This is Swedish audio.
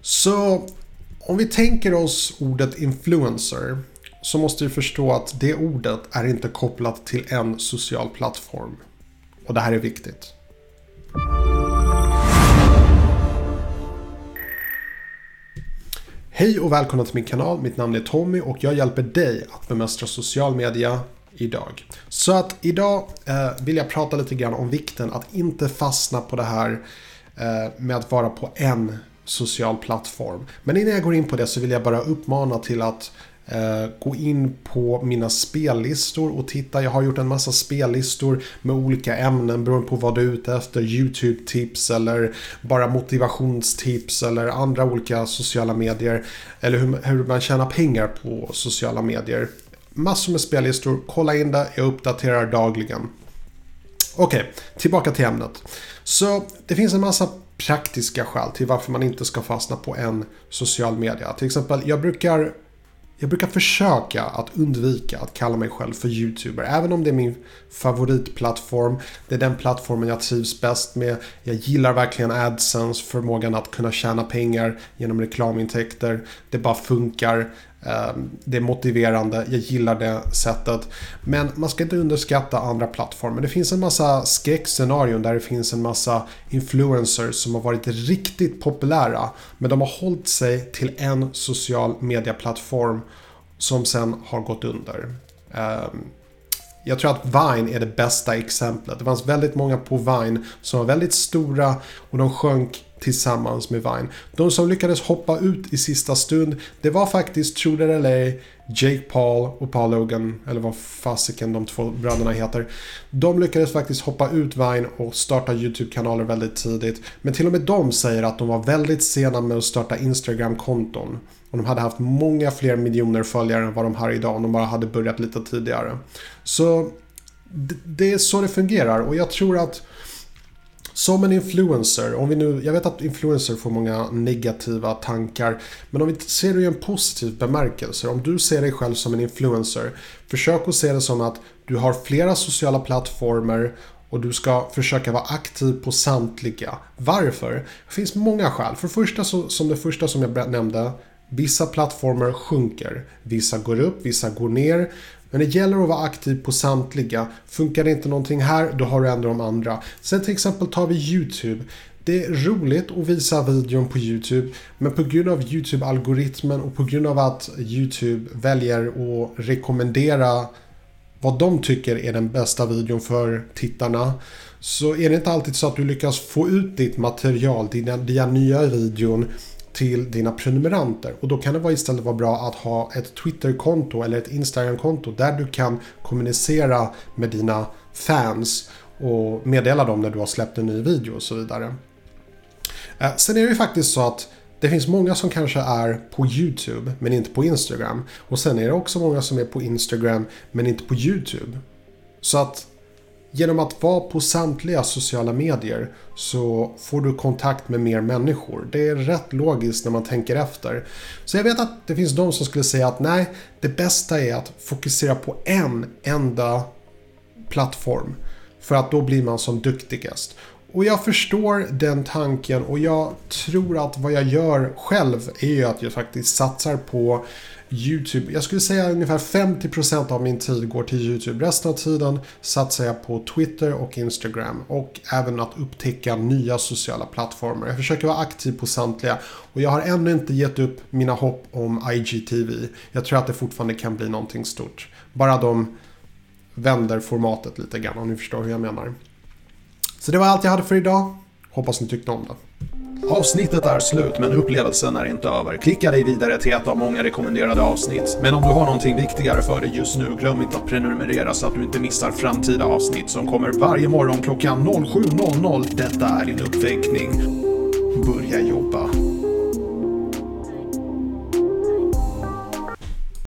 Så om vi tänker oss ordet influencer så måste vi förstå att det ordet är inte kopplat till en social plattform. Och det här är viktigt. Hej och välkomna till min kanal. Mitt namn är Tommy och jag hjälper dig att bemästra social media idag. Så att idag eh, vill jag prata lite grann om vikten att inte fastna på det här eh, med att vara på en social plattform. Men innan jag går in på det så vill jag bara uppmana till att eh, gå in på mina spellistor och titta. Jag har gjort en massa spellistor med olika ämnen beroende på vad du är ute efter. YouTube-tips eller bara motivationstips eller andra olika sociala medier. Eller hur, hur man tjänar pengar på sociala medier. Massor med spellistor. Kolla in det. Jag uppdaterar dagligen. Okej, okay, tillbaka till ämnet. Så det finns en massa praktiska skäl till varför man inte ska fastna på en social media. Till exempel, jag brukar jag brukar försöka att undvika att kalla mig själv för YouTuber. Även om det är min favoritplattform. Det är den plattformen jag trivs bäst med. Jag gillar verkligen AdSense, förmågan att kunna tjäna pengar genom reklamintäkter. Det bara funkar. Eh, det är motiverande, jag gillar det sättet. Men man ska inte underskatta andra plattformar. Det finns en massa skräckscenarion där det finns en massa influencers som har varit riktigt populära. Men de har hållit sig till en social media-plattform som sen har gått under. Eh, jag tror att Vine är det bästa exemplet. Det fanns väldigt många på Vine som var väldigt stora och de sjönk tillsammans med Vine. De som lyckades hoppa ut i sista stund, det var faktiskt, tro det eller ej, Jake Paul och Paul Logan, eller vad fasiken de två bröderna heter. De lyckades faktiskt hoppa ut Vine och starta YouTube-kanaler väldigt tidigt. Men till och med de säger att de var väldigt sena med att starta Instagram-konton. Och de hade haft många fler miljoner följare än vad de har idag om de bara hade börjat lite tidigare. Så det är så det fungerar och jag tror att som en influencer, om vi nu, jag vet att influencer får många negativa tankar, men om vi ser det i en positiv bemärkelse, om du ser dig själv som en influencer, försök att se det som att du har flera sociala plattformar och du ska försöka vara aktiv på samtliga. Varför? Det finns många skäl. För första, så, som det första som jag nämnde, vissa plattformar sjunker. Vissa går upp, vissa går ner. Men det gäller att vara aktiv på samtliga. Funkar det inte någonting här, då har du ändå de andra. Sen till exempel tar vi YouTube. Det är roligt att visa videon på YouTube men på grund av YouTube-algoritmen och på grund av att YouTube väljer att rekommendera vad de tycker är den bästa videon för tittarna så är det inte alltid så att du lyckas få ut ditt material, dina, dina nya videon till dina prenumeranter. Och då kan det istället vara bra att ha ett Twitterkonto eller ett Instagramkonto där du kan kommunicera med dina fans och meddela dem när du har släppt en ny video och så vidare. Eh, sen är det ju faktiskt så att det finns många som kanske är på YouTube men inte på Instagram. Och sen är det också många som är på Instagram men inte på YouTube. Så att Genom att vara på samtliga sociala medier så får du kontakt med mer människor. Det är rätt logiskt när man tänker efter. Så jag vet att det finns de som skulle säga att nej, det bästa är att fokusera på en enda plattform. För att då blir man som duktigast. Och jag förstår den tanken och jag tror att vad jag gör själv är ju att jag faktiskt satsar på YouTube. Jag skulle säga ungefär 50% av min tid går till YouTube. Resten av tiden satsar jag på Twitter och Instagram och även att upptäcka nya sociala plattformar. Jag försöker vara aktiv på samtliga och jag har ännu inte gett upp mina hopp om IGTV. Jag tror att det fortfarande kan bli någonting stort. Bara de vänder formatet lite grann om ni förstår hur jag menar. Så det var allt jag hade för idag. Hoppas ni tyckte om det. Avsnittet är slut men upplevelsen är inte över. Klicka dig vidare till ett av många rekommenderade avsnitt. Men om du har någonting viktigare för dig just nu, glöm inte att prenumerera så att du inte missar framtida avsnitt som kommer varje morgon klockan 07.00. Detta är din uppväckning. Börja jobba.